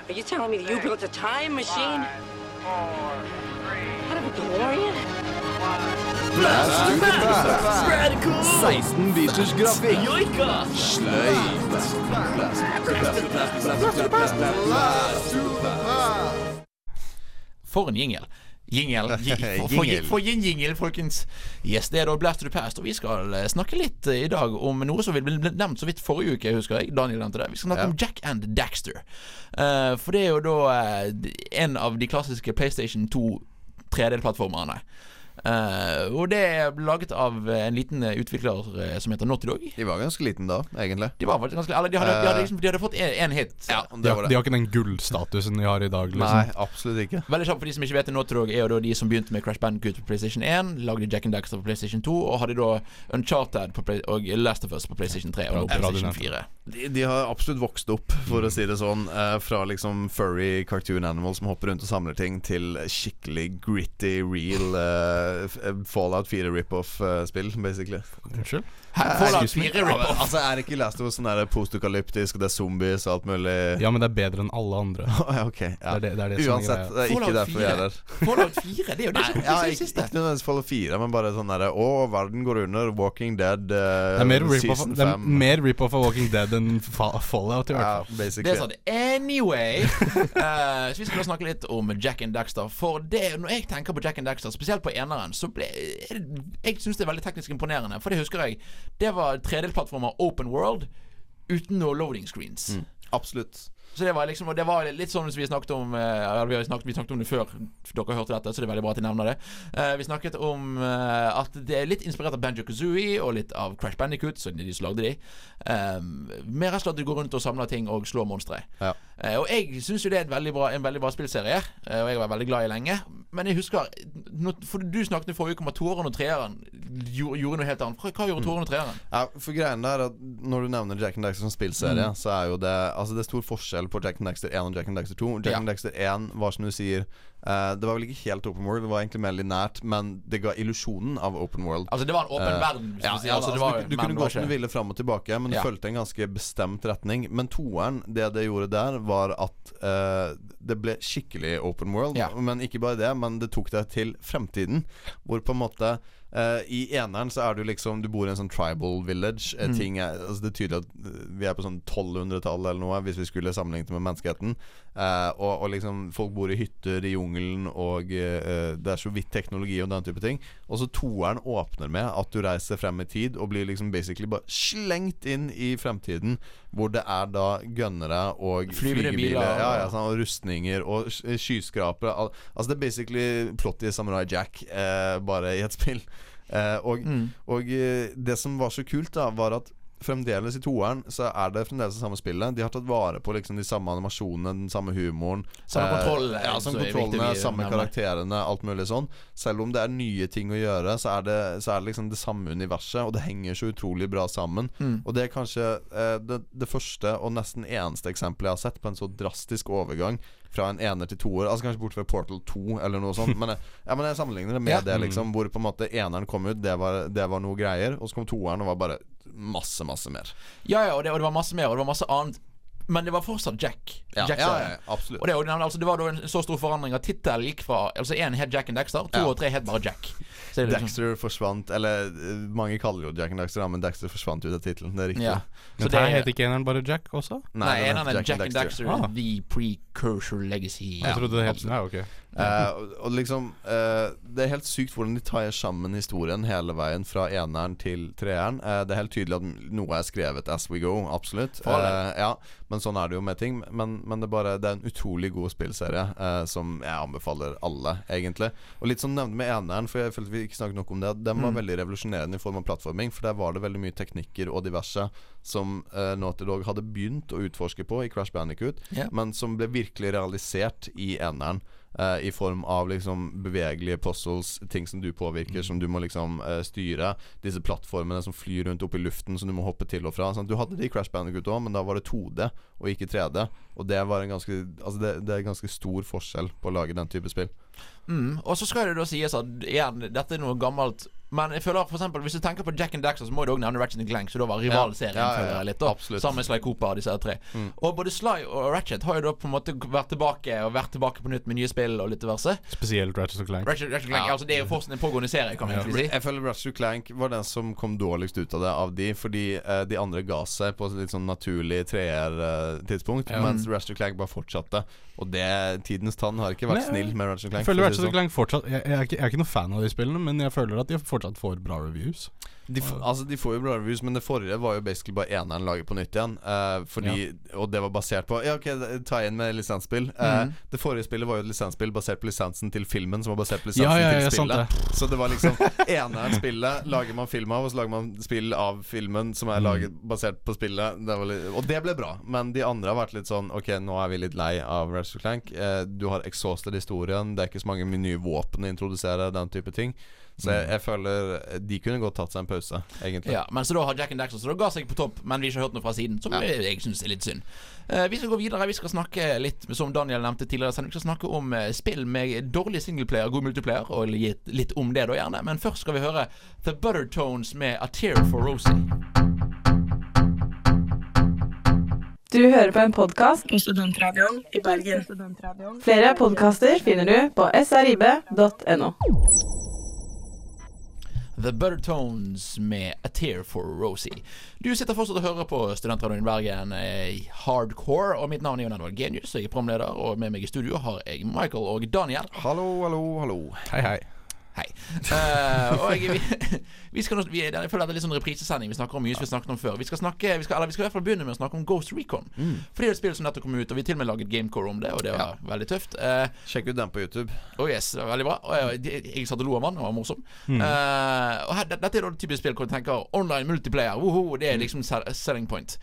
are you telling me that you built a time machine? Out of a DeLorean? 16 biters grafikk. For en jingle. Jingel, Jingle. for en jingle, folkens. Yes, det er da Blast to the Past. Og vi skal eh, snakke litt eh, i dag om noe som ble nevnt så vidt forrige uke, husker jeg. Daniel nevnte det. Vi skal snakke Ja. om Jack and Daxter. Uh, for det er jo da uh, en av de klassiske PlayStation 2 3D-plattformerne. Eh, og det er laget av en liten eh, utvikler eh, som heter Naughty Dog. De var ganske liten da, egentlig. De var faktisk ganske Eller de hadde, de hadde, liksom, de hadde fått en hit. Ja, De det har, var de har ikke den gullstatusen de har i dag, liksom. Nei, absolutt ikke. Veldig kjapt for de som ikke vet det, Naughty Dog er jo da de som begynte med Crash Bandicoot på PlayStation 1, lagde Jack and Daxter på PlayStation 2, og hadde da Uncharted på Play og Last of Us på PlayStation 3 og nå bra PlayStation nevnte 4. De, har absolutt vokst opp, for å si det sånn. Eh, fra liksom furry cartoon animal som hopper rundt og samler ting, til skikkelig gritty, real eh, Fallout 4 rip-off-spill, basically. Unnskyld? Her, Fallout 4 rip-off. Altså, er ikke Last of Us sånn der postapokalyptisk, og det er zombies og alt mulig? Ja, men det er bedre enn alle andre. Ja, ok. Ja. Det er det, det, er det Uansett, det er ikke derfor vi er der. Fallout 4, det er jo det som ja, er det siste. ikke nødvendigvis Fallout 4, men bare sånn derre Å, verden går under. Walking Dead uh, Det er mer rip-off det er mer rip-off av Walking Dead enn Fallout, i hvert Ja, fall. Det basically. er sånn Anyway uh, Så vi skal snakke litt om Jack and Daxter. For det, når jeg tenker på Jack and Daxter, spesielt på eneren, så ble jeg, Jeg syns det er veldig teknisk imponerende. For det husker jeg. Det var 3D-plattformer Open World uten noe loading screens. Mm. Absolutt. Så det var liksom Og det var litt sånn som vi snakket om eh, ja, vi, har snakket, vi snakket om det før dere hørte dette, så det er veldig bra at jeg nevner det. Eh, vi snakket om eh, at det er litt inspirert av Banjo Kazooie og litt av Crash Bandicoot, så de som lagde de. Um, med rett og slett at du går rundt og samler ting og slår monstre. Ja. Eh, og jeg syns jo det er veldig bra, en veldig bra spillserie, eh, og jeg var veldig glad i lenge. Men jeg husker For du snakket i forrige uke om at toeren og treeren gjorde, noe helt annet. Hva, gjorde toeren og treeren? Ja, for greien der er at Når du nevner Jack and Daxter som spillserie, Mm. så er jo det Altså det er stor forskjell på Jack and Daxter 1 og Jack and Daxter 2. Jack Ja. and Daxter 1 var som du sier eh, Det var vel ikke helt open world, det var egentlig mer linært, men det ga illusjonen av open world. Altså, det var en åpen Eh, verden. Ja, du ja, altså, altså, du, du kunne gå som du ville fram og tilbake, men du Ja. fulgte en ganske bestemt retning. Men toeren, det det gjorde der, var at uh, det ble skikkelig open world. Ja. Men ikke bare det, men det tok deg til fremtiden. Hvor på en måte eh, I eneren så er du liksom Du bor i en sånn tribal village. Eh, Mm. ting er, altså Det er tydelig at eh, vi er på sånn 1200-tallet eller noe, hvis vi skulle sammenlignet med menneskeheten. Uh, og, og liksom folk bor i hytter i jungelen, og uh, det er så vidt teknologi og den type ting. Og så toeren åpner med at du reiser frem i tid og blir liksom basically bare slengt inn i fremtiden, hvor det er da gønnere og flygebiler biler, ja, ja, sånn, og rustninger og sk- skyskrapere. Al altså det er basically plottet i Samurai Jack, eh, bare i et spill. Eh, og Mm. og eh, det som var så kult, da var at fremdeles i toeren så er det fremdeles det samme spillet. De har tatt vare på liksom de samme animasjonene, den samme humoren. Samme kontroll, Eh, ja, samme kontrollene, samme karakterene, alt mulig sånn. Selv om det er nye ting å gjøre, så er det, så er det liksom det samme universet, og det henger så utrolig bra sammen. Mm. Og det er kanskje eh, det, det første og nesten eneste eksempelet jeg har sett på en så drastisk overgang fra en ener til toer. Altså Kanskje bort fra Portal 2 eller noe sånt. Men jeg, ja, men jeg sammenligner det med Ja. det, liksom. Hvor på en måte eneren kom ut, det var, det var noe greier. Og så kom toeren og var bare masse, masse mer. Ja, ja, og det, og det var masse mer, og det var masse annet. Men det var fortsatt Jack. Ja, Jack ja, ja, absolutt. Og det, og det- altså, det var da en så stor forandring at tittelen gikk fra Altså én het Jack and Dexter, to Ja. og tre het bare Jack. Så det er liksom- Dexter forsvant Eller eh, mange kaller jo Jack and Dexter, men Dexter forsvant ut av tittelen. Det er riktig. Ja. Men Så det- her heter ikke eneren bare Jack også? Nei, Nei en av Jack, Jack and Dexter, Ah. The Precursor Legacy. Jeg trodde det het. Ja, ok. Eh, og, liksom uh, Det er helt sykt hvordan de tar sammen historien hele veien fra eneren til treeren. Uh, det er helt tydelig at noe er skrevet as we go, absolutt. Ja, men sånn er det jo med ting. Men, men det, er bare, det er en utrolig god spillserie som jeg anbefaler alle, egentlig. Og litt som nevnt med eneren, for jeg følte vi ikke snakket nok om det. Den var Mm. veldig revolusjonerende i form av plattforming, for der var det veldig mye teknikker og diverse som uh, Naughty Dog hadde begynt å utforske på i Crash Bandicoot, yeah. men som ble virkelig realisert i eneren. Eh, I form av liksom bevegelige puzzles, ting som du påvirker, som du må liksom uh, styre. Disse plattformene som flyr rundt opp i luften, som du må hoppe til og fra. Sant? Du hadde det i Crash Bandicoot òg, men da var det 2D og ikke 3D. Og det var en ganske Altså det, det er ganske stor forskjell på å lage den type spill. Mm. Og så skal det da sies at igjen, dette er noe gammelt. Men jeg føler for eksempel Hvis du tenker på Jack and Daxter, så må du òg nevne Ratchet Clank, som da var rivalserien. Ja, ja, ja, litt da absolutt. Sammen med Sly Cooper og disse tre. Mm. Og både Sly og Ratchet har jo da på en måte vært tilbake Og vært tilbake på nytt med nye spill og litt diverse. Spesielt Ratchet Clank. Ratchet, Ratchet Clank, Ja. altså Det er jo fortsatt en pågående serie, kan man Ja. egentlig si. Jeg føler Ratchet Clank var den som kom dårligst ut av det av de, fordi uh, de andre ga seg på et litt sånn naturlig treer-tidspunkt, Ja. mens Ratchet Clank bare fortsatte. Og det tidens tann har ikke vært Nei, snill med Ratchet Clank. Jeg føler Ratchet sånn. Clank fortsatt jeg, jeg, er ikke, jeg er ikke noen fan av de spillene, men jeg føler at de fortsatt får bra reviews. De, altså, de får jo bra reviews, men det forrige var jo basically bare eneren laget på nytt igjen. Uh, fordi, Og det var basert på Ja, ok, ta inn med lisensspill. Uh, mm. Det forrige spillet var jo et lisensspill basert på lisensen til filmen, som var basert på lisensen Ja, ja, ja, til spillet. det. Så det var liksom eneren spillet lager man film av, og så lager man spill av filmen som er Mm. laget basert på spillet. Det var litt, og det ble bra, men de andre har vært litt sånn Ok, nå er vi litt lei av Ratchet Clank. Uh, du har exhausted historien, det er ikke så mange nye våpen å introdusere, den type ting. Så jeg, jeg føler de kunne godt tatt seg en pause, egentlig. Ja, men så da har Jack and Daxter Så da ga seg på topp, men vi har ikke hørt noe fra siden. Som Ja. jeg, jeg syns er litt synd. Uh, vi skal gå videre. Vi skal snakke litt, som Daniel nevnte tidligere, så vi skal snakke om eh, spill med dårlig singleplayer, god multiplayer, og litt, litt om det, da gjerne. Men først skal vi høre The Buttertones med A Tear for Rosie. Du hører på en podkast på Studentradioen i Bergen. Flere podkaster finner du på srib.no. The Buttertones med A Tear for Rosie. Du sitter fortsatt og hører på Studentradioen i Bergen eh, Hardcore, og mitt navn er Jon Edvard Genius. Jeg er programleder, og med meg i studio har jeg Michael og Daniel. Hallo, hallo, hallo. Hei, hei. Hei. Uh, og jeg, vi, vi skal vi, Jeg føler det er litt sånn reprisesending. Vi snakker om mye som vi snakket om før. Vi skal snakke vi skal, Eller vi skal i hvert fall begynne med å snakke om Ghost Recon. Fordi det er et spill som nettopp kom ut, og vi til og med laget gamecore om det, og det var veldig tøft. Uh, Sjekk ut den på YouTube. Oh yes, det var veldig bra. Og jeg, jeg, jeg satt og lo av den, det var morsom. Mm. Uh, og her, dette er da det typiske spill hvor du tenker online multiplayer, woho, det er liksom selling point.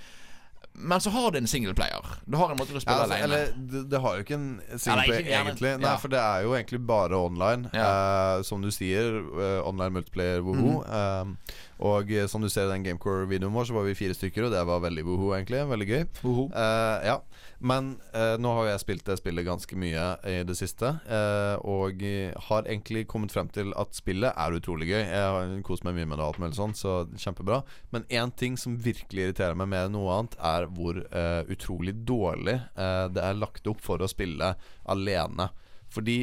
Men så har det en singleplayer. Du har en måte å Ja, spille altså, alene. eller det, det har jo ikke en singleplayer, ja, egentlig. Nei, Ja. for det er jo egentlig bare online. Uh, som du sier, uh, online multiplayer woho. Mhm. Eh, og eh, som du ser i den Gamecore-videoen vår, så var vi fire stykker, og det var veldig woho, egentlig. Veldig gøy. Eh, ja. Men uh, nå har jo jeg spilt det spillet ganske mye i det siste, og har egentlig kommet frem til at spillet er utrolig gøy. Jeg har kost meg mye med det, og alt mulig sånt, så kjempebra. Men én ting som virkelig irriterer meg mer enn noe annet, er hvor utrolig dårlig det er lagt opp for å spille alene. Fordi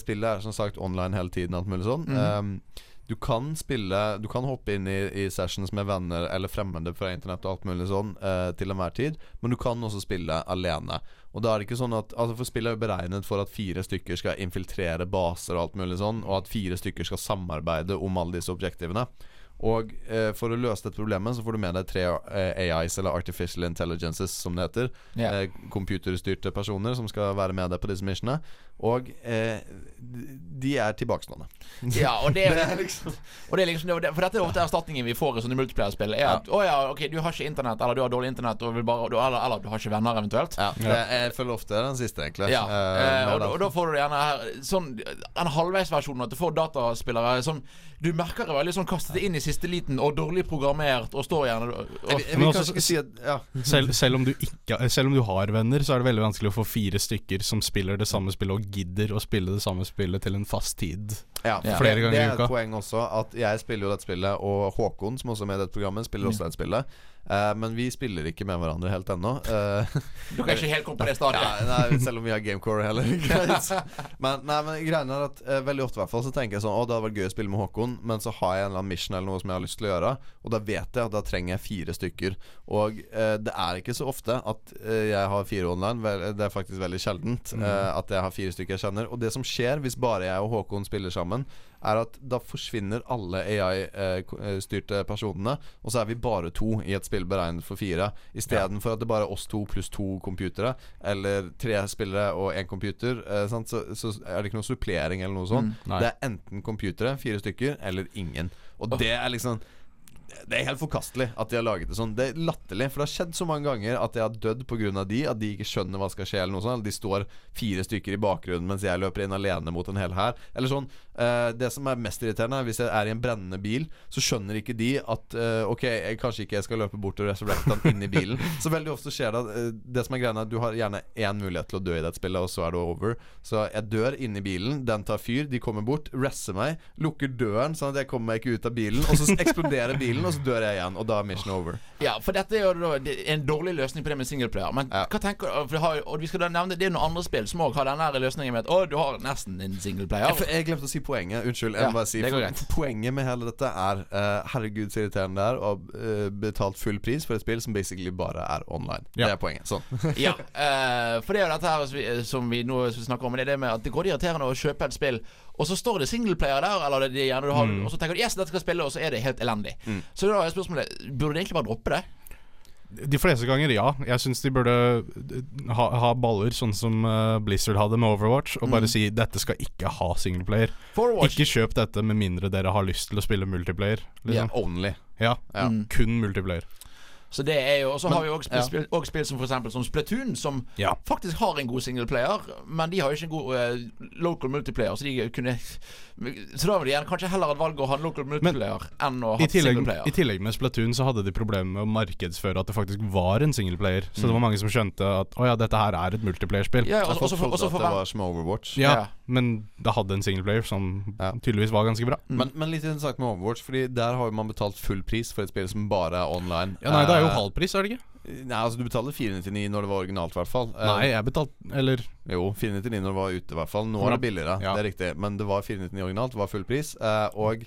spillet er som sagt online hele tiden, alt mulig sånn. Mhm. Eh, du kan spille Du kan hoppe inn i, i sessions med venner eller fremmede fra internett og alt mulig sånn eh, til enhver tid, men du kan også spille alene. Og da er det ikke sånn at Altså For spillet er jo beregnet for at fire stykker skal infiltrere baser og alt mulig sånn, og at fire stykker skal samarbeide om alle disse objektivene. Og eh, for å løse dette problemet så får du med deg tre eh, AIs, eller Artificial Intelligences, som det heter. Yeah. Eh, computerstyrte personer som skal være med deg på disse missionene. Og eh, de er tilbakestående. Ja, og det, Det er liksom og det er liksom det, For dette er ofte erstatningen vi får i sånne multiplayer-spill. Er at å ja, ok, du har ikke internett, eller du har dårlig internett, eller, eller du har ikke venner, eventuelt. Ja, jeg, jeg føler ofte den siste, egentlig. Ja, Eh, eh, og, og da får du gjerne her sånn den halvveisversjonen at du får dataspillere sånn Du merker det veldig sånn kastet inn i siste liten og dårlig programmert og står gjerne og, Jeg, jeg jeg også- si at Ja. Selv, selv, om du ikke, selv om du har venner, så er det veldig vanskelig å få fire stykker som spiller det samme spillet, og gidder å spille det samme spillet til en fast tid. Ja, Ja. Flere ganger det i er et uka. poeng også at jeg spiller jo dette spillet, og Håkon, som også er med i dette programmet, spiller også dette spillet. Eh, men vi spiller ikke med hverandre helt ennå. Eh, Du kan ikke helt komme på det startet? ja, nei, selv om vi har gamecore heller. Men, nei, men greien er at eh, veldig ofte i hvert fall så tenker jeg sånn Å, det hadde vært gøy å spille med Håkon, men så har jeg en eller annen mission eller noe som jeg har lyst til å gjøre, og da vet jeg at da trenger jeg fire stykker. Og eh, det er ikke så ofte at jeg har fire online. Vel, det er faktisk veldig sjeldent eh, at jeg har fire stykker jeg kjenner. Og det som skjer hvis bare jeg og Håkon spiller sammen, er at da forsvinner alle AI-styrte personene, og så er vi bare to i et spill beregnet for fire. Istedenfor at det bare er oss to pluss to computere, eller tre spillere og én computer, eh. Så, så er det ikke noe supplering eller noe sånt. Mm, det er enten computere, fire stykker, eller ingen. Og det er liksom det er helt forkastelig at de har laget det sånn. Det er latterlig, for det har skjedd så mange ganger at jeg har dødd pga. de, at de ikke skjønner hva skal skje, eller noe sånt. Eller de står fire stykker i bakgrunnen mens jeg løper inn alene mot en hel hær. Eller sånn. Eh, det som er mest irriterende, er hvis jeg er i en brennende bil, så skjønner ikke de at uh, Ok, jeg, kanskje ikke jeg skal løpe bort og resurrecte han inn i bilen. Så veldig ofte skjer det at uh, Det som er greia, er at du har gjerne én mulighet til å dø i dette spillet, og så er det over. Så jeg dør inni bilen, den tar fyr, de kommer bort, resser meg, lukker døren sånn at jeg kommer meg ikke ut av bilen, og så eksploderer bilen, og så dør jeg igjen, og da er mission over. Ja, for dette er jo en dårlig løsning på det med singleplayer. Men Ja. hva tenker du har, Og vi skal da nevne Det er noen andre spill som òg har denne løsningen med at Å, du har nesten en singleplayer. Jeg, jeg glemte å si poenget. Unnskyld. Jeg Ja, må bare si for. Poenget med hele dette er uh, Herregud, så irriterende det er å ha eh, betalt full pris for et spill som basically bare er online. Ja. Det er poenget. Sånn. Ja, Uh, for det er jo dette her som vi, nå snakker om. Det er det med at det går irriterende å kjøpe et spill, og så står det singleplayer der, eller det, det gjerne du har, og så tenker du yes, dette skal spille, og så er det helt elendig. Så da er spørsmålet Burde du egentlig bare droppe det? De fleste ganger, ja. Jeg syns de burde eh, ha, ha baller, sånn som eh, Blizzard hadde med Overwatch, og bare si 'dette skal ikke ha singleplayer'. Ikke kjøp dette med mindre dere har lyst til å spille multiplayer. Liksom. Only. Ja, Ja. Mm. kun multiplayer. Så det er jo Og så har vi også spill, ja. spill, også spill som for eksempel som Splatoon, som Ja. faktisk har en god singleplayer, men de har jo ikke en god uh, local multiplayer, så de kunne Så da ville de kanskje heller hatt valget å ha en local multiplayer enn å ha tillegg, singleplayer. I tillegg med Splatoon så hadde de problemer med å markedsføre at det faktisk var en singleplayer. Så det var mange som skjønte at å ja, dette her er et multiplayerspill. Ja, Jeg og, og, så- for, at det var som Overwatch. Ja, Ja. men det hadde en singleplayer som Ja. tydeligvis var ganske bra. Men, men litt interessant med Overwatch, Fordi der har jo man betalt full pris for et spill som bare er online. Ja, Nei, det er jo halv halvpris, er det ikke? Nei, altså Du betaler 499 når det var originalt, i hvert fall. Eh, Nei, jeg betalte Eller Jo, 499 når det var ute, i hvert fall. Nå er det billigere, Ja. det er riktig. Men det var 499 originalt, det var full pris. Eh, og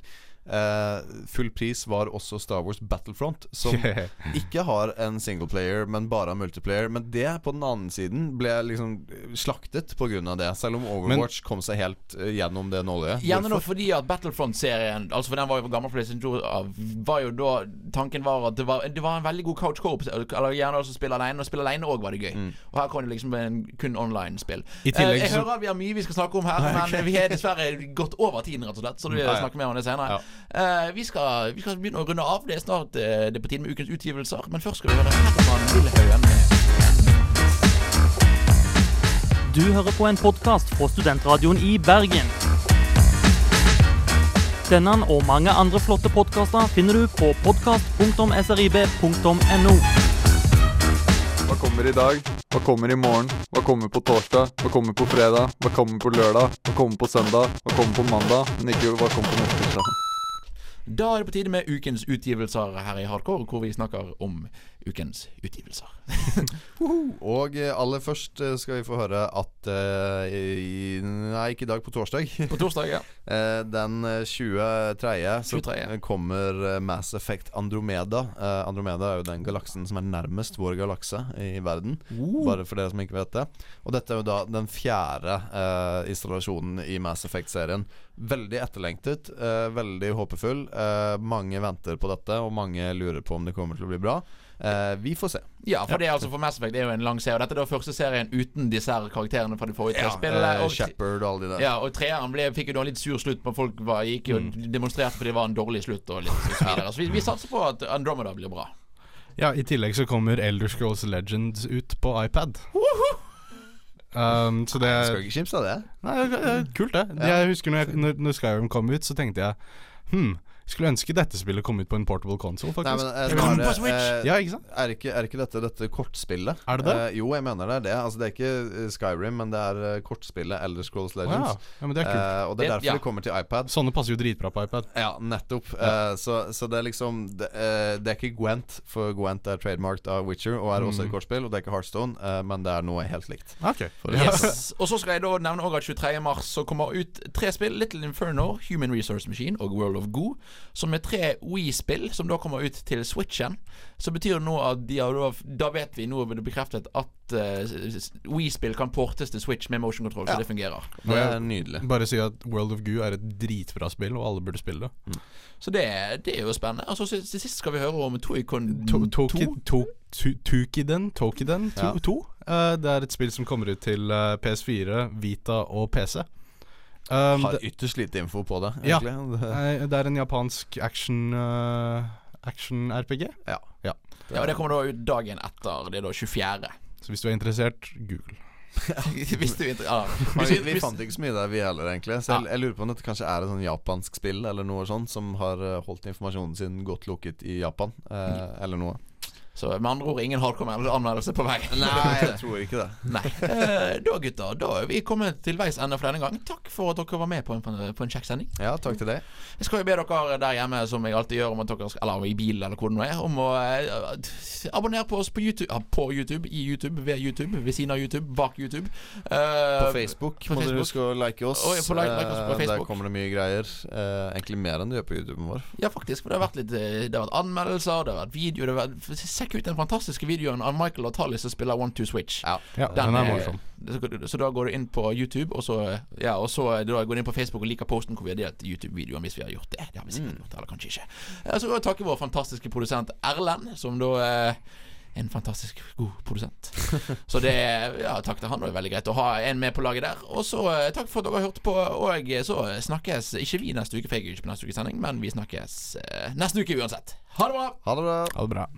eh, full pris var også Star Wars Battlefront, som ikke har en singleplayer, men bare har multiplayer. Men det, på den andre siden, ble liksom slaktet pga. det. Selv om Overwatch kom seg helt uh, gjennom det nåløyet. Gjerne nå fordi at Battlefront-serien Altså for den var jo gammel for PlayStation 2 av- Var jo da Tanken var at det var, det var en veldig god couch co-op Eller gjerne også spille alene Og spille alene også var det gøy Mm. Og her kom det liksom en kun online-spill I tillegg eh, Jeg så- hører at vi har mye vi skal snakke om her Men vi er dessverre gått over tiden rett og slett Så vi vil ja. snakker mer om det senere eh, vi, skal, vi skal begynne å runde av Det er snart eh, det er på tide med ukens utgivelser Men først skal vi høre Lillehaugen med Du hører på en podkast fra Studentradioen i Bergen. Denne og mange andre flotte podkaster finner du på podkast.srib.no. Hva kommer i dag? Hva kommer i morgen? Hva kommer på torsdag? Hva kommer på fredag? Hva kommer på lørdag? Hva kommer på søndag? Hva kommer på mandag? Men ikke hva kommer på neste tirsdag. Da er det på tide med ukens utgivelser her i Hardcore Hvor vi snakker om ukens utgivelser Og eh, aller først eh, skal vi få høre at eh, i, Nei, ikke i dag, på torsdag. På torsdag, ja Den eh, 23. så 23.. kommer Mass Effect Andromeda. Andromeda er jo den galaksen som er nærmest vår galakse i verden. Bare for dere som ikke vet det. Og dette er jo da den fjerde uh, installasjonen i Mass Effect-serien. Veldig etterlengtet, uh, veldig håpefull. Mange venter på dette, og mange lurer på om det kommer til å bli bra. Eh, vi får se. Ja, for det er altså for Mass Effect det er jo en lang serie. Og dette er da første serien uten disse her karakterene fra de forrige tre spillene. eh, Og, Shepard og alle de der. ja, og treeren ble, fikk jo da en litt sur slutt, men folk var, gikk jo Mm. demonstrerte fordi det var en dårlig slutt. Og litt så videre. Så vi, vi satser på at Andromeda blir bra. Ja, I tillegg så kommer Elder Scrolls Legends ut på iPad. Um, så det Skal ikke kimse av det. Nei, det er- det er kult, det. Jeg husker når, jeg, når, når Skyrim kom ut, så tenkte jeg Hm, skulle ønske dette spillet kom ut på en portable console, Nei, men, kom eh, på eh, ja, ikke sant? Er ikke, er ikke dette dette kortspillet? Er det det? Eh, jo, jeg mener det er det. Altså, det er ikke eh, Skyrim, men det er kortspillet Elder Scrolls Legends. Legends. ja. ja, men det er kult. Eh, og det er Det- derfor ja. det kommer til iPad. Sånne passer jo dritbra på iPad. Ja, nettopp. Eh, så, så det er liksom det, det er ikke Gwent, for Gwent er trademarked av Witcher og er også et Mm. kortspill. Og det er ikke Heartstone, eh, men det er noe helt likt. Ok. Yes. Og så skal jeg da nevne også at 23. mars så kommer ut tre spill. Little Inferno, Human Resource Machine og World of Goo. Som er tre Wii-spill som da kommer ut til Switchen. Så betyr det nå at de har da, da vet vi, nå er det bekreftet at uh, We-spill kan portes til Switch med motion control, så Ja. det fungerer. Det er nydelig. Bare si at World of Goo er et dritbra spill, og alle burde spille det. Så det, det er jo spennende. Og så til til sist skal vi høre om Toycon 2. Toki- to- Tukiden Tokiden Ja. 2. Eh, det er et spill som kommer ut til eh, PS4, Vita og PC. Um, Har ytterst lite info på det, Ja. egentlig. Det- det er en japansk action uh, Action-RPG. Ja. ja. Ja, og det kommer da ut dagen etter. Det er da 24. Så hvis du er interessert, google. hvis du ja. Vi, vi fant ikke så mye der, vi heller, egentlig. Så jeg, jeg lurer på om dette kanskje er et sånn japansk spill eller noe sånt som har eh, holdt informasjonen sin godt lukket i Japan, eh, eller noe. Så med andre ord ingen hardcore anmeldelse på vei. Nei, jeg tror ikke det. Nei. Eh, da, gutter, da er vi kommet til veis ende for denne gang. Takk for at dere var med på en, på en kjekk sending. Ja, takk til deg. Jeg skal jo be dere der hjemme, som jeg alltid gjør, om at dere skal, eller i bilen eller hvor det nå er, om å eh, abonnere på oss på YouTube, ja, på YouTube, i YouTube, ved YouTube, ved siden av YouTube, bak YouTube. Eh, På Facebook på må dere Facebook. huske å like oss. Og, like- like oss på Facebook. Der kommer det mye greier. Eh, egentlig mer enn du gjør på YouTuben vår. Ja, faktisk. For det har vært litt eh, Det har vært anmeldelser, det har vært video det har vært, Sjekk ut den fantastiske videoen av Michael og Tally som spiller One Two Switch. Ja. Ja, den, er morsom. Så, så da går du inn på YouTube, og så Ja, og så da går du inn på Facebook og liker posten hvor vi har delt YouTube-videoen, hvis vi har gjort det. Det har vi sikkert gjort, eller kanskje ikke. Så vil jeg takke vår fantastiske produsent Erlend, som da eh, en fantastisk god produsent. Så det Ja, takk til han. Det er veldig greit å ha en med på laget der. Og så eh, takk for at dere har hørt på. Og så snakkes ikke vi neste uke, for jeg er ikke på neste ukes sending, men vi snakkes eh, neste uke uansett. Ha det bra! Ha det bra. Ha det bra.